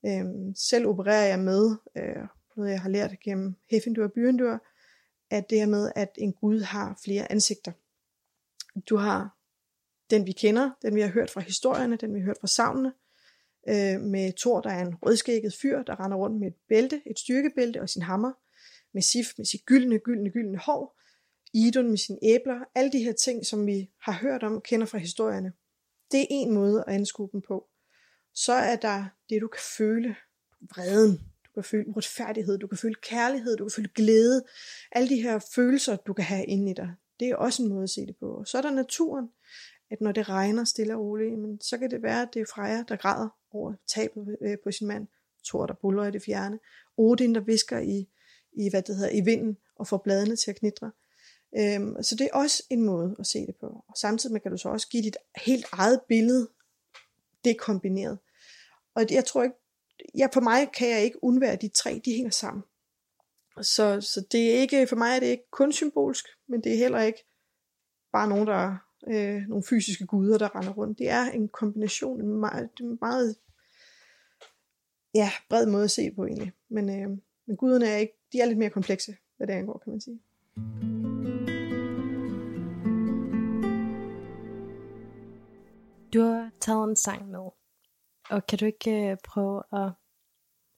Øhm, selv opererer jeg med, øh, noget jeg har lært gennem Heffindur og Byrendur, at det her med, at en Gud har flere ansigter. Du har den vi kender, den vi har hørt fra historierne, den vi har hørt fra savnene, øh, med Thor, der er en rødskægget fyr, der render rundt med et bælte, et styrkebælte og sin hammer, med Sif med sit gyldne, gyldne, gyldne hår, Idun med sine æbler, alle de her ting, som vi har hørt om og kender fra historierne. Det er en måde at anskue dem på så er der det, du kan føle. Vreden, du kan føle uretfærdighed, du kan føle kærlighed, du kan føle glæde. Alle de her følelser, du kan have inde i dig. Det er også en måde at se det på. Så er der naturen, at når det regner stille og roligt, jamen, så kan det være, at det er Freja, der græder over tabet øh, på sin mand. Thor, der buller i det fjerne. Odin, der visker i, i, hvad det hedder, i vinden og får bladene til at knitre. Øhm, så det er også en måde at se det på. Og samtidig kan du så også give dit helt eget billede, det kombineret. Og jeg tror ikke, ja, for mig kan jeg ikke undvære de tre, de hænger sammen. Så, så det er ikke, for mig er det ikke kun symbolsk, men det er heller ikke bare nogen, der øh, nogle fysiske guder, der render rundt. Det er en kombination, en meget, en meget ja, bred måde at se på egentlig. Men, øh, men guderne er ikke, de er lidt mere komplekse, hvad det angår, kan man sige. Du har taget en sang med. Og kan du ikke øh, prøve at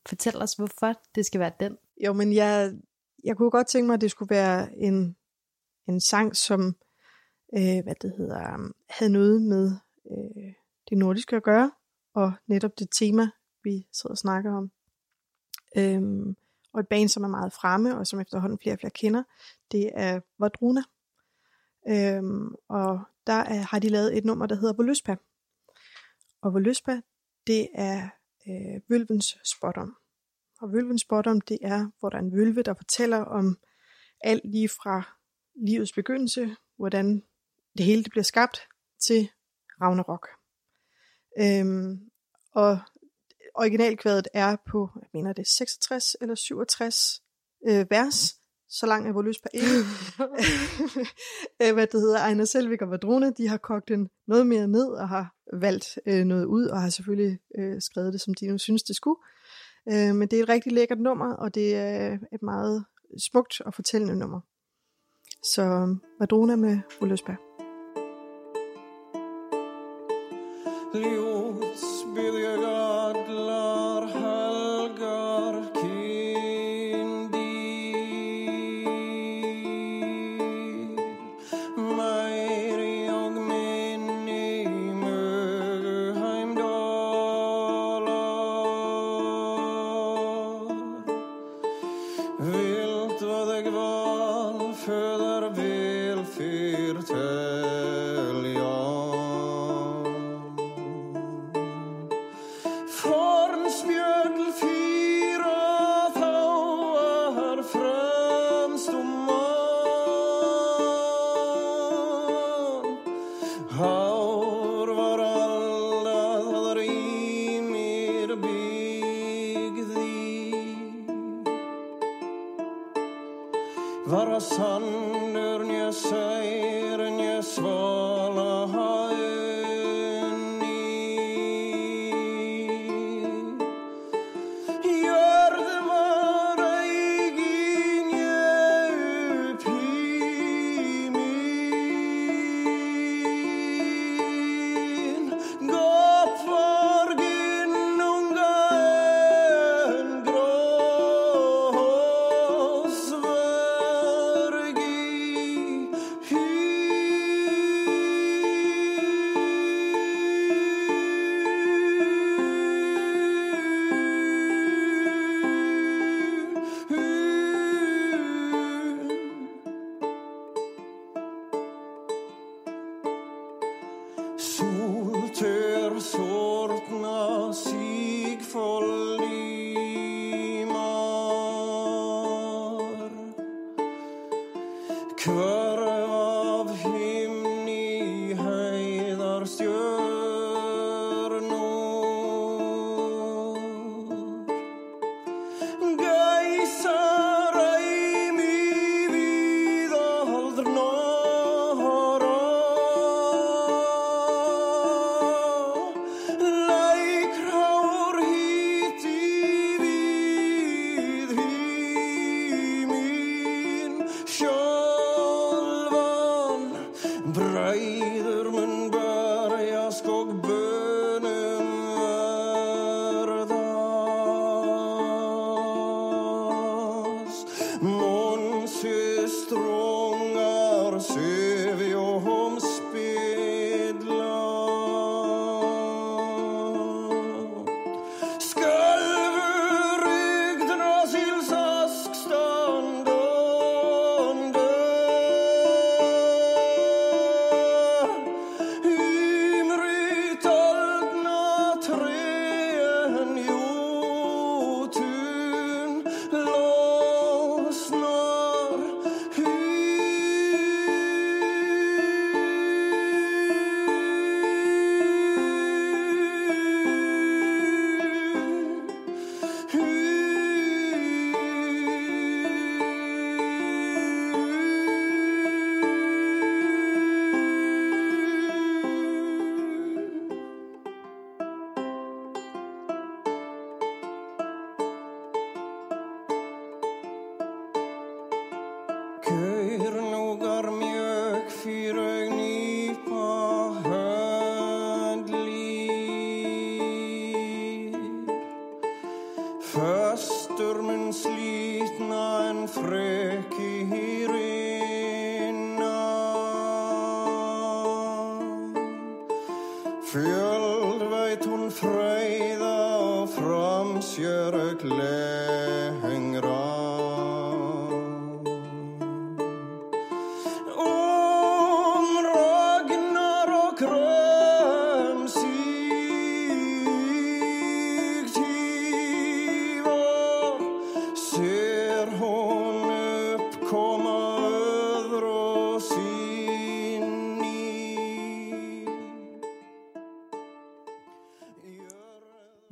fortælle os, hvorfor det skal være den? Jo, men jeg, jeg kunne godt tænke mig, at det skulle være en, en sang, som øh, hvad det hedder, havde noget med øh, det nordiske at gøre, og netop det tema, vi sidder og snakker om. Øhm, og et band, som er meget fremme, og som efterhånden flere og flere kender, det er Vadruna. Øhm, og der er, har de lavet et nummer, der hedder Volyspa. Og Volyspa, det er øh, vølvens spottom. Og vølvens spottom, det er, hvor der er en vølve, der fortæller om alt lige fra livets begyndelse, hvordan det hele det bliver skabt, til Ragnarok. Øhm, og originalkvadet er på, jeg mener det er 66 eller 67 øh, vers, så lang er vores ikke. Øh, hvad det hedder, Ejner Selvik og Vadrone, de har kogt den noget mere ned og har valgt øh, noget ud, og har selvfølgelig øh, skrevet det, som de nu synes, det skulle. Øh, men det er et rigtig lækkert nummer, og det er et meget smukt og fortællende nummer. Så Vadrona med Voluspa.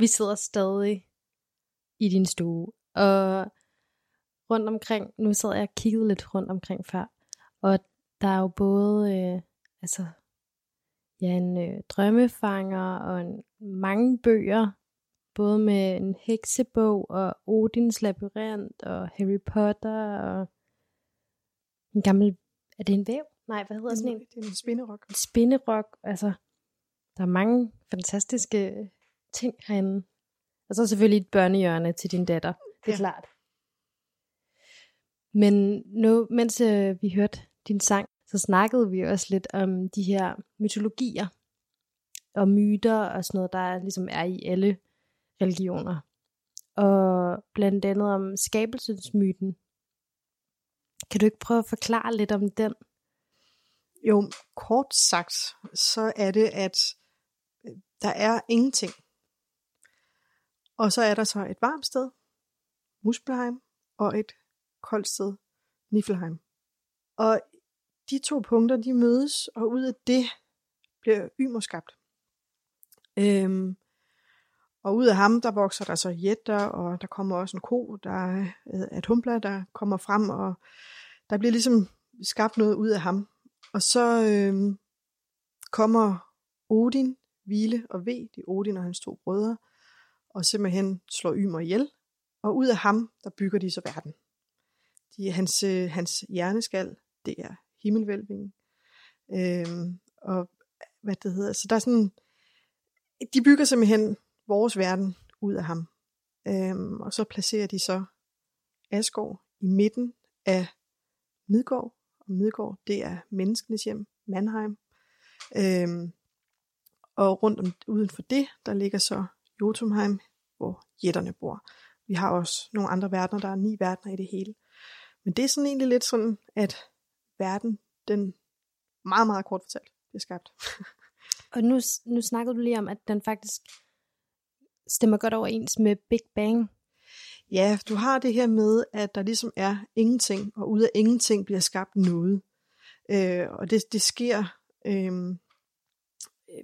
Sidder stadig i din stue, og rundt omkring, nu sad jeg og kiggede lidt rundt omkring før, og der er jo både, øh, altså, ja, en øh, drømmefanger og en, mange bøger, både med en heksebog og Odins labyrint og Harry Potter og en gammel, er det en væv? Nej, hvad hedder sådan en? Det er en spinderok. en spinderok. Altså, der er mange fantastiske ting herinde. Og så selvfølgelig et børnehjørne til din datter. Det er Ja. klart. Men nu, mens øh, vi hørte din sang, så snakkede vi også lidt om de her mytologier og myter og sådan noget, der ligesom er i alle religioner. Og blandt andet om skabelsesmyten. Kan du ikke prøve at forklare lidt om den? Jo, kort sagt, så er det, at øh, der er ingenting. Og så er der så et varmt sted, Muspelheim, og et koldt sted, Niflheim. Og de to punkter, de mødes, og ud af det bliver Ymer skabt. Øhm, og ud af ham, der vokser der så jætter, og der kommer også en ko, der er et humbler, der kommer frem, og der bliver ligesom skabt noget ud af ham. Og så øhm, kommer Odin, Vile og V, det er Odin og hans to brødre, og simpelthen slår Ymer ihjel. Og ud af ham, der bygger de så verden. De, hans, øh, hans hjerneskal, det er himmelvælvingen. Øhm, og hvad det hedder, så der er sådan, de bygger simpelthen vores verden ud af ham. Øhm, og så placerer de så Asgård i midten af Midgård. Og Midgård, det er menneskenes hjem, Mannheim. Øhm, og rundt om, uden for det, der ligger så Jotunheim, hvor jætterne bor. Vi har også nogle andre verdener, der er ni verdener i det hele. Men det er sådan egentlig lidt sådan, at verden, den meget, meget kort fortalt, bliver skabt. Og nu, nu snakkede du lige om, at den faktisk stemmer godt overens med Big Bang. Ja, du har det her med, at der ligesom er ingenting, og ud af ingenting bliver skabt noget. Øh, og det, det sker, øh,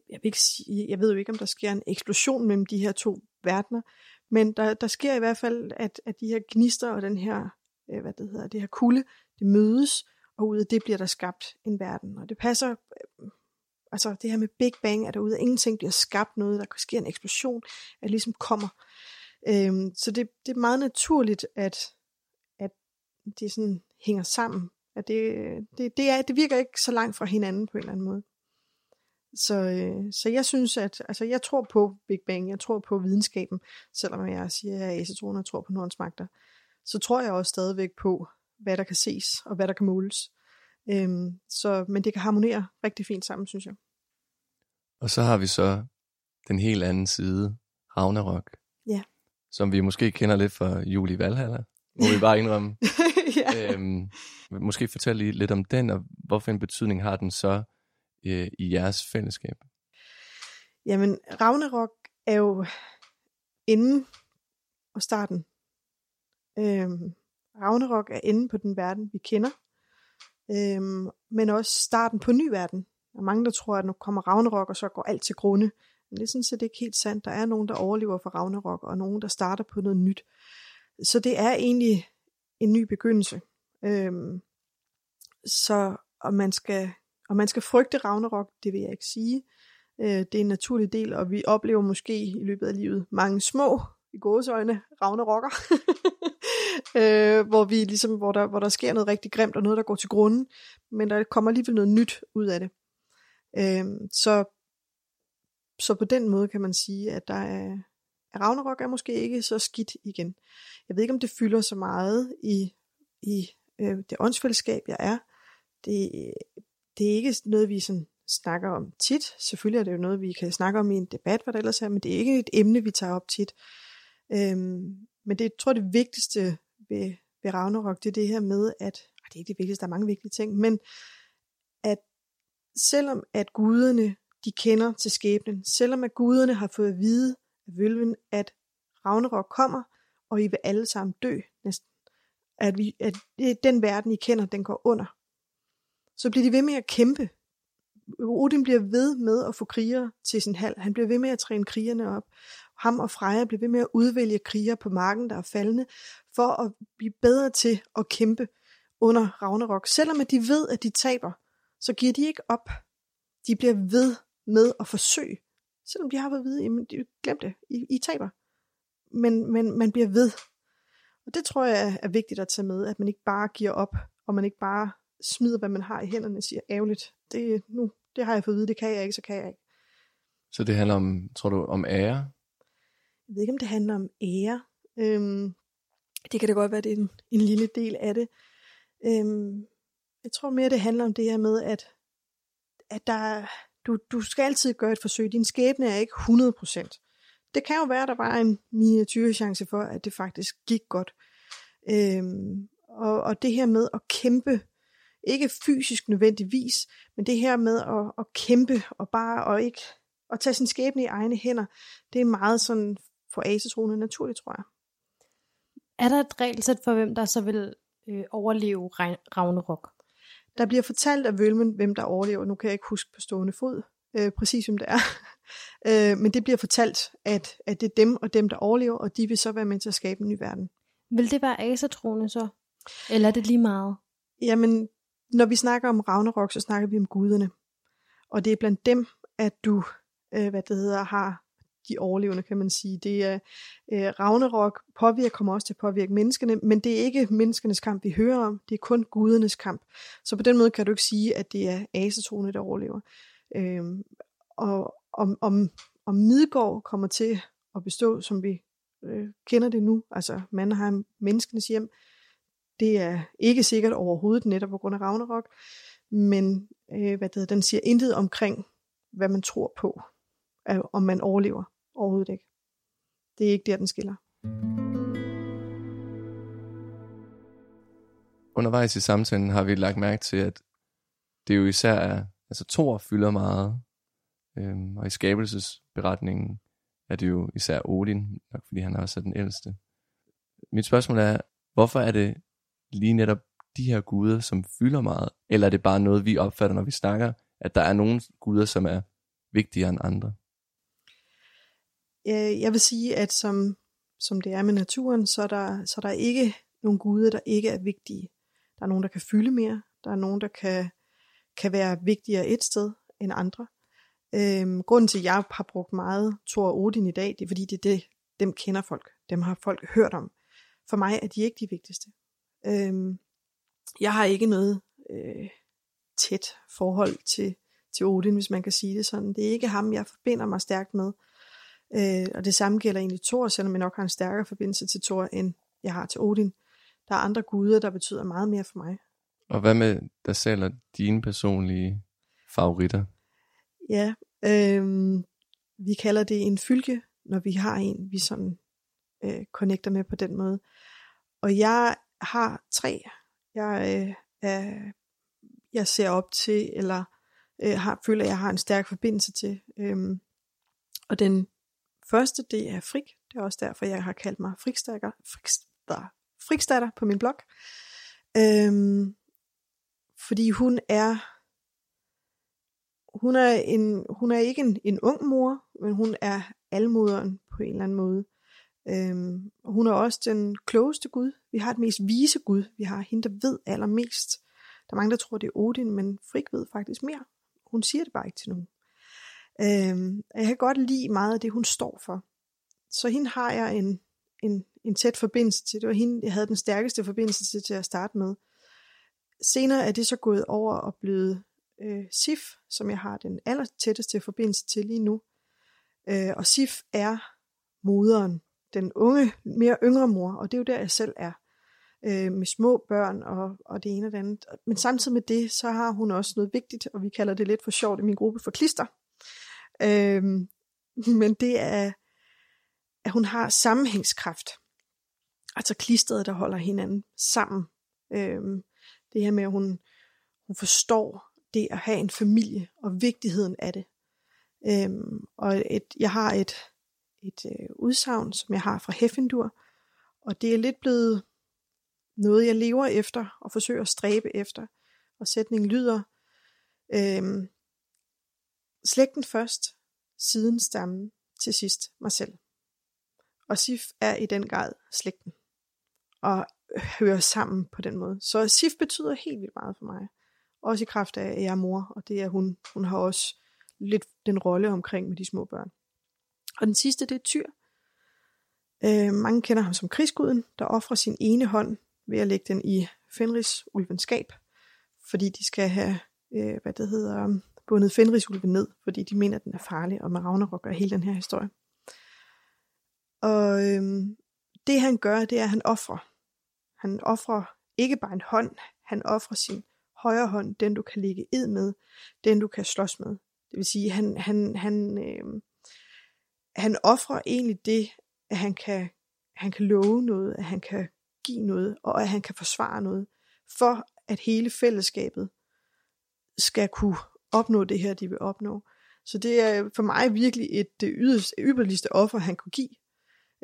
jeg, vil ikke sige, jeg ved jo ikke, om der sker en eksplosion mellem de her to verdener, men der, der sker i hvert fald, at, at de her gnister og den her, øh, hvad det hedder, det her kulde, det mødes, og ud af det bliver der skabt en verden. Og det passer, øh, altså det her med Big Bang, at der ud af ingenting bliver skabt noget, der sker en eksplosion, at ligesom kommer. Øhm, så det, det er meget naturligt, at, at det sådan hænger sammen. At det, det, det, er, det virker ikke så langt fra hinanden på en eller anden måde. Så, øh, så jeg synes, at altså, jeg tror på Big Bang, jeg tror på videnskaben, selvom jeg siger, at jeg er og tror på Nordens magter, så tror jeg også stadigvæk på, hvad der kan ses og hvad der kan måles. Øhm, så, men det kan harmonere rigtig fint sammen, synes jeg. Og så har vi så den helt anden side, Ragnarok. Ja. Som vi måske kender lidt fra Julie Valhalla, må vi bare indrømme. ja. øhm, måske fortælle lige lidt om den, og hvorfor en betydning har den så øh, i jeres fællesskab? Jamen, Ragnarok er jo inden og starten. Øhm, Ragnarok er inde på den verden, vi kender, øhm, men også starten på ny verden. Der er mange, der tror, at nu kommer Ragnarok, og så går alt til grunde. Men det er sådan set ikke helt sandt. Der er nogen, der overlever for Ragnarok, og nogen, der starter på noget nyt. Så det er egentlig en ny begyndelse. Øhm, så og man skal og man skal frygte Ragnarok, det vil jeg ikke sige. Øh, det er en naturlig del, og vi oplever måske i løbet af livet mange små, i gåsøjne, Ragnarokker. øh, hvor, vi ligesom, hvor, der, hvor der sker noget rigtig grimt, og noget, der går til grunden, men der kommer alligevel noget nyt ud af det. Øh, så, så på den måde kan man sige, at der er, at Ragnarok er måske ikke så skidt igen. Jeg ved ikke, om det fylder så meget i, i øh, det åndsfællesskab, jeg er. Det, det er ikke noget, vi sådan snakker om tit. Selvfølgelig er det jo noget, vi kan snakke om i en debat, hvad det ellers er, men det er ikke et emne, vi tager op tit. Øhm, men det jeg tror det vigtigste ved, ved Ragnarok, det er det her med, at, og det er ikke det vigtigste, der er mange vigtige ting, men at selvom at guderne, de kender til skæbnen, selvom at guderne har fået at vide af vølven, at Ragnarok kommer, og I vil alle sammen dø næsten, at, vi, at den verden, I kender, den går under, så bliver de ved med at kæmpe. Odin bliver ved med at få kriger til sin hal. Han bliver ved med at træne krigerne op. Ham og Freja bliver ved med at udvælge kriger på marken, der er faldende, for at blive bedre til at kæmpe under Ragnarok. Selvom at de ved, at de taber, så giver de ikke op. De bliver ved med at forsøge. Selvom de har været at vide, jamen, glem det, I, I taber. Men, men man bliver ved. Og det tror jeg er vigtigt at tage med, at man ikke bare giver op, og man ikke bare smider, hvad man har i hænderne og siger, ærgerligt, det, nu, det har jeg fået at vide, det kan jeg ikke, så kan jeg ikke. Så det handler om, tror du, om ære? Jeg ved ikke, om det handler om ære. Øhm, det kan da godt være, det er en, en lille del af det. Øhm, jeg tror mere, det handler om det her med, at, at der, du, du skal altid gøre et forsøg. Din skæbne er ikke 100%. Det kan jo være, der var en miniatyr chance for, at det faktisk gik godt. Øhm, og, og det her med at kæmpe ikke fysisk nødvendigvis, men det her med at, at kæmpe og bare og ikke at tage sin skæbne i egne hænder, det er meget sådan for asetroende naturligt, tror jeg. Er der et regelsæt for, hvem der så vil øh, overleve Ragnarok? Der bliver fortalt af Vølmen, hvem der overlever. Nu kan jeg ikke huske på stående fod, øh, præcis hvem det er. øh, men det bliver fortalt, at, at det er dem og dem, der overlever, og de vil så være med til at skabe en ny verden. Vil det være asetroende så? Eller er det lige meget? Jamen, når vi snakker om Ragnarok, så snakker vi om guderne. Og det er blandt dem, at du, øh, hvad det hedder, har de overlevende, kan man sige. Det er øh, Ragnarok påvirker, kommer også til at påvirke menneskene, men det er ikke menneskenes kamp, vi hører om. Det er kun gudernes kamp. Så på den måde kan du ikke sige, at det er asetrone, der overlever. Øh, og om, om, om Midgård kommer til at bestå, som vi øh, kender det nu, altså Mannheim, menneskenes hjem, det er ikke sikkert overhovedet netop på grund af Ragnarok, men øh, hvad det hedder, den siger intet omkring, hvad man tror på, at, om man overlever overhovedet ikke. Det er ikke der, den skiller. Undervejs i samtalen har vi lagt mærke til, at det jo især er, altså Thor fylder meget, øhm, og i skabelsesberetningen er det jo især Odin, nok fordi han også er den ældste. Mit spørgsmål er, hvorfor er det lige netop de her guder, som fylder meget, eller er det bare noget, vi opfatter, når vi snakker, at der er nogle guder, som er vigtigere end andre? Øh, jeg vil sige, at som, som det er med naturen, så er, der, så er der ikke nogle guder, der ikke er vigtige. Der er nogen, der kan fylde mere. Der er nogen, der kan, kan være vigtigere et sted end andre. Øhm, grunden til, at jeg har brugt meget Thor og Odin i dag, det er fordi, det er det, dem kender folk. Dem har folk hørt om. For mig er de ikke de vigtigste. Øhm, jeg har ikke noget øh, tæt forhold til, til Odin, hvis man kan sige det sådan. Det er ikke ham, jeg forbinder mig stærkt med. Øh, og det samme gælder egentlig Thor, selvom jeg nok har en stærkere forbindelse til Thor, end jeg har til Odin. Der er andre guder, der betyder meget mere for mig. Og hvad med dig selv og dine personlige favoritter? Ja, øhm, vi kalder det en fylke, når vi har en, vi sådan øh, connecter med på den måde. Og jeg har tre, jeg, øh, er, jeg ser op til, eller øh, har, føler, at jeg har en stærk forbindelse til. Øhm, og den første, det er Frik. Det er også derfor, jeg har kaldt mig Frikstatter, Frikstatter, Frikstatter på min blog. Øhm, fordi hun er hun er, en, hun er ikke en, en ung mor, men hun er almoderen på en eller anden måde. Øhm, og hun er også den klogeste Gud. Vi har et mest vise Gud. Vi har hende, der ved allermest. Der er mange, der tror, det er Odin, men Frik ved faktisk mere. Hun siger det bare ikke til nogen. Øhm, jeg kan godt lide meget af det, hun står for. Så hende har jeg en, en, en tæt forbindelse til. Det var hende, jeg havde den stærkeste forbindelse til til at starte med. Senere er det så gået over og blevet øh, Sif, som jeg har den aller tætteste forbindelse til lige nu. Øh, og Sif er moderen, den unge, mere yngre mor, og det er jo der, jeg selv er. Øh, med små børn og, og det ene og det andet. Men samtidig med det, så har hun også noget vigtigt, og vi kalder det lidt for sjovt i min gruppe for klister. Øh, men det er, at hun har sammenhængskraft. Altså klistret, der holder hinanden sammen. Øh, det her med, at hun, hun forstår det at have en familie og vigtigheden af det. Øhm, og et, jeg har et, et øh, udsagn, som jeg har fra Heffendur, og det er lidt blevet noget, jeg lever efter og forsøger at stræbe efter. Og sætningen lyder, øh, slægten først, siden stammen, til sidst mig selv. Og Sif er i den grad slægten, og hører sammen på den måde. Så Sif betyder helt vildt meget for mig. Også i kraft af, at jeg er mor, og det er hun. Hun har også lidt den rolle omkring med de små børn. Og den sidste, det er Tyr. Øh, mange kender ham som krigsguden, der offrer sin ene hånd ved at lægge den i Fenris ulvenskab, fordi de skal have, øh, hvad det hedder, bundet Fenris ulven ned, fordi de mener, at den er farlig, og med Ragnarok og hele den her historie. Og øh, det han gør, det er, at han offrer. Han offrer ikke bare en hånd, han offrer sin højre hånd, den du kan ligge ed med, den du kan slås med. Det vil sige, han, han, han, øh, han offrer egentlig det, at han kan, han kan love noget, at han kan give noget, og at han kan forsvare noget, for at hele fællesskabet skal kunne opnå det her, de vil opnå. Så det er for mig virkelig et det yderste, yderligste offer, han kunne give.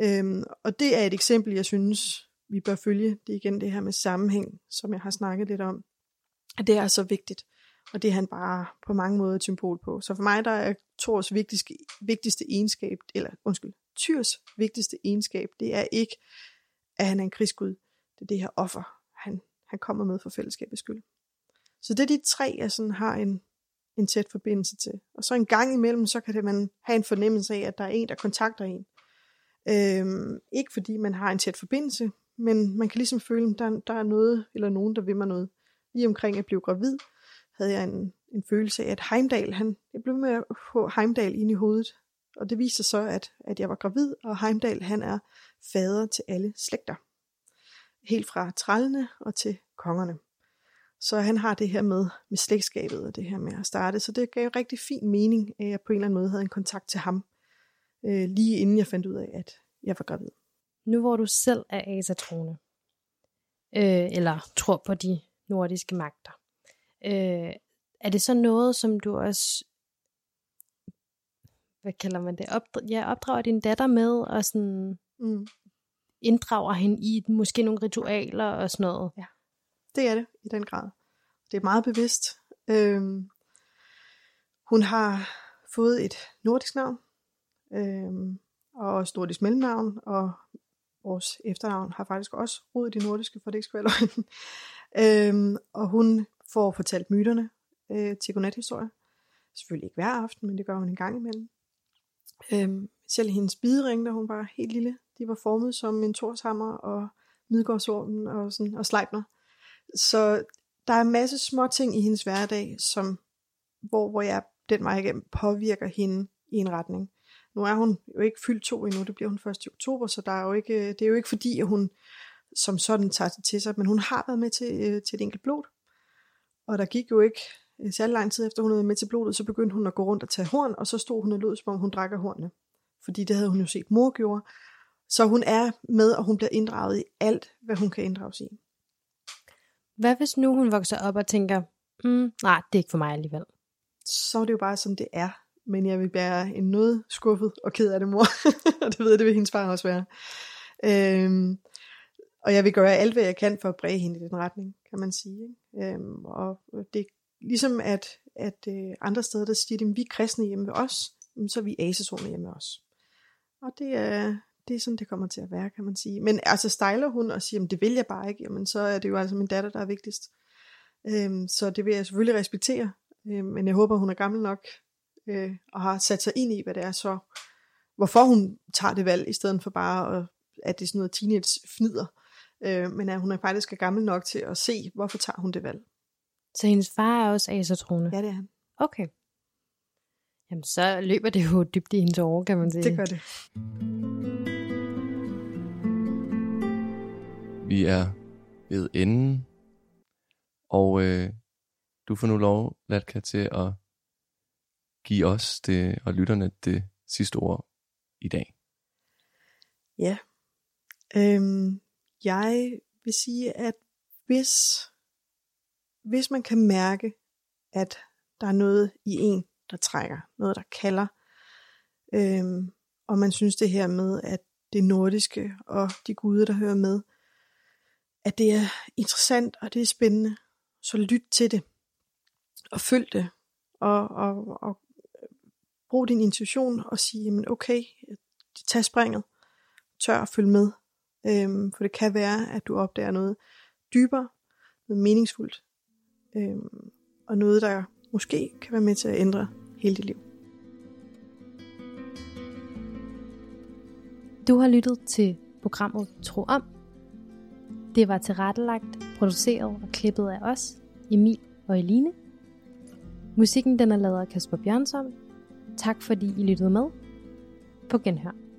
Øhm, og det er et eksempel, jeg synes, vi bør følge. Det er igen det her med sammenhæng, som jeg har snakket lidt om. At det er så vigtigt. Og det er han bare på mange måder et symbol på. Så for mig der er Thors vigtigste, vigtigste egenskab, eller undskyld, Tyrs vigtigste egenskab, det er ikke, at han er en krigsgud. Det er det her offer, han, han kommer med for fællesskabets skyld. Så det er de tre, jeg sådan har en, en tæt forbindelse til. Og så en gang imellem, så kan det man have en fornemmelse af, at der er en, der kontakter en. Øhm, ikke fordi man har en tæt forbindelse, men man kan ligesom føle, at der, der er noget eller nogen, der vil mig noget. Lige omkring at blive gravid, havde jeg en, en følelse af, at Heimdal, han, jeg blev med at få Heimdal ind i hovedet. Og det viser så, at, at jeg var gravid, og Heimdal, han er fader til alle slægter. Helt fra trallene og til kongerne. Så han har det her med, med slægtskabet og det her med at starte. Så det gav rigtig fin mening, at jeg på en eller anden måde havde en kontakt til ham, øh, lige inden jeg fandt ud af, at jeg var gravid. Nu hvor du selv er asatrone, øh, eller tror på de nordiske magter, øh, er det så noget, som du også, hvad kalder man det, opdra- ja, opdrager din datter med, og sådan Mm. inddrager hende i måske nogle ritualer og sådan noget? Det er det, i den grad. Det er meget bevidst. Øhm, hun har fået et nordisk navn, øhm, og også nordisk mellemnavn, og vores efternavn har faktisk også rod i det nordiske, for det ikke skal være løgn. øhm, og hun får fortalt myterne øh, til godnathistorier. Selvfølgelig ikke hver aften, men det gør hun en gang imellem. Øhm, selv hendes bidering, da hun var helt lille, de var formet som en torshammer og midgårdsormen og, sådan, og Sleipner. Så der er en masse små ting i hendes hverdag, som, hvor, hvor jeg den vej igennem påvirker hende i en retning. Nu er hun jo ikke fyldt to endnu, det bliver hun først i oktober, så der er jo ikke, det er jo ikke fordi, at hun som sådan tager det til sig, men hun har været med til, øh, til et enkelt blod. Og der gik jo ikke øh, særlig lang tid efter hun havde med til blodet, så begyndte hun at gå rundt og tage horn, og så stod hun og lød, som om hun drak af hornene. Fordi det havde hun jo set mor gjorde. Så hun er med, og hun bliver inddraget i alt, hvad hun kan inddrages i. Hvad hvis nu hun vokser op og tænker, mm, nej, det er ikke for mig alligevel. så er det jo bare som det er. Men jeg vil være en noget skuffet og ked af det, mor. og det ved jeg, det vil hendes far også være. Øhm, og jeg vil gøre alt, hvad jeg kan for at bræge hende i den retning, kan man sige. Ikke? Øhm, og det er ligesom, at, at øh, andre steder, der siger at vi er kristne hjemme ved os, så er vi asezoner hjemme ved os. Og det er, det er sådan, det kommer til at være, kan man sige. Men altså stejler hun og siger, at det vil jeg bare ikke, jamen så er det jo altså min datter, der er vigtigst. Øhm, så det vil jeg selvfølgelig respektere. Øh, men jeg håber, hun er gammel nok øh, og har sat sig ind i, hvad det er så, hvorfor hun tager det valg, i stedet for bare, at, at det er sådan noget teenage fnider. Øh, men at hun er faktisk er gammel nok til at se, hvorfor tager hun det valg. Så hendes far er også asatrone? Ja, det er han. Okay. Jamen, så løber det jo dybt i hendes år, kan man sige. Det gør det. Vi er ved enden, og øh, du får nu lov, Latka, til at give os det, og lytterne det sidste ord i dag. Ja. Øhm, jeg vil sige, at hvis, hvis man kan mærke, at der er noget i en, der trækker, noget der kalder, øhm, og man synes det her med, at det nordiske og de guder, der hører med, at det er interessant og det er spændende, så lyt til det. Og følg det. Og, og, og brug din intuition og sige, jamen okay, tag springet, tør at følge med, øhm, for det kan være, at du opdager noget dybere, noget meningsfuldt, øhm, og noget, der måske kan være med til at ændre hele dit liv. Du har lyttet til programmet Tro om. Det var tilrettelagt, produceret og klippet af os, Emil og Eline. Musikken den er lavet af Kasper Bjørnsson. Tak fordi I lyttede med. På genhør.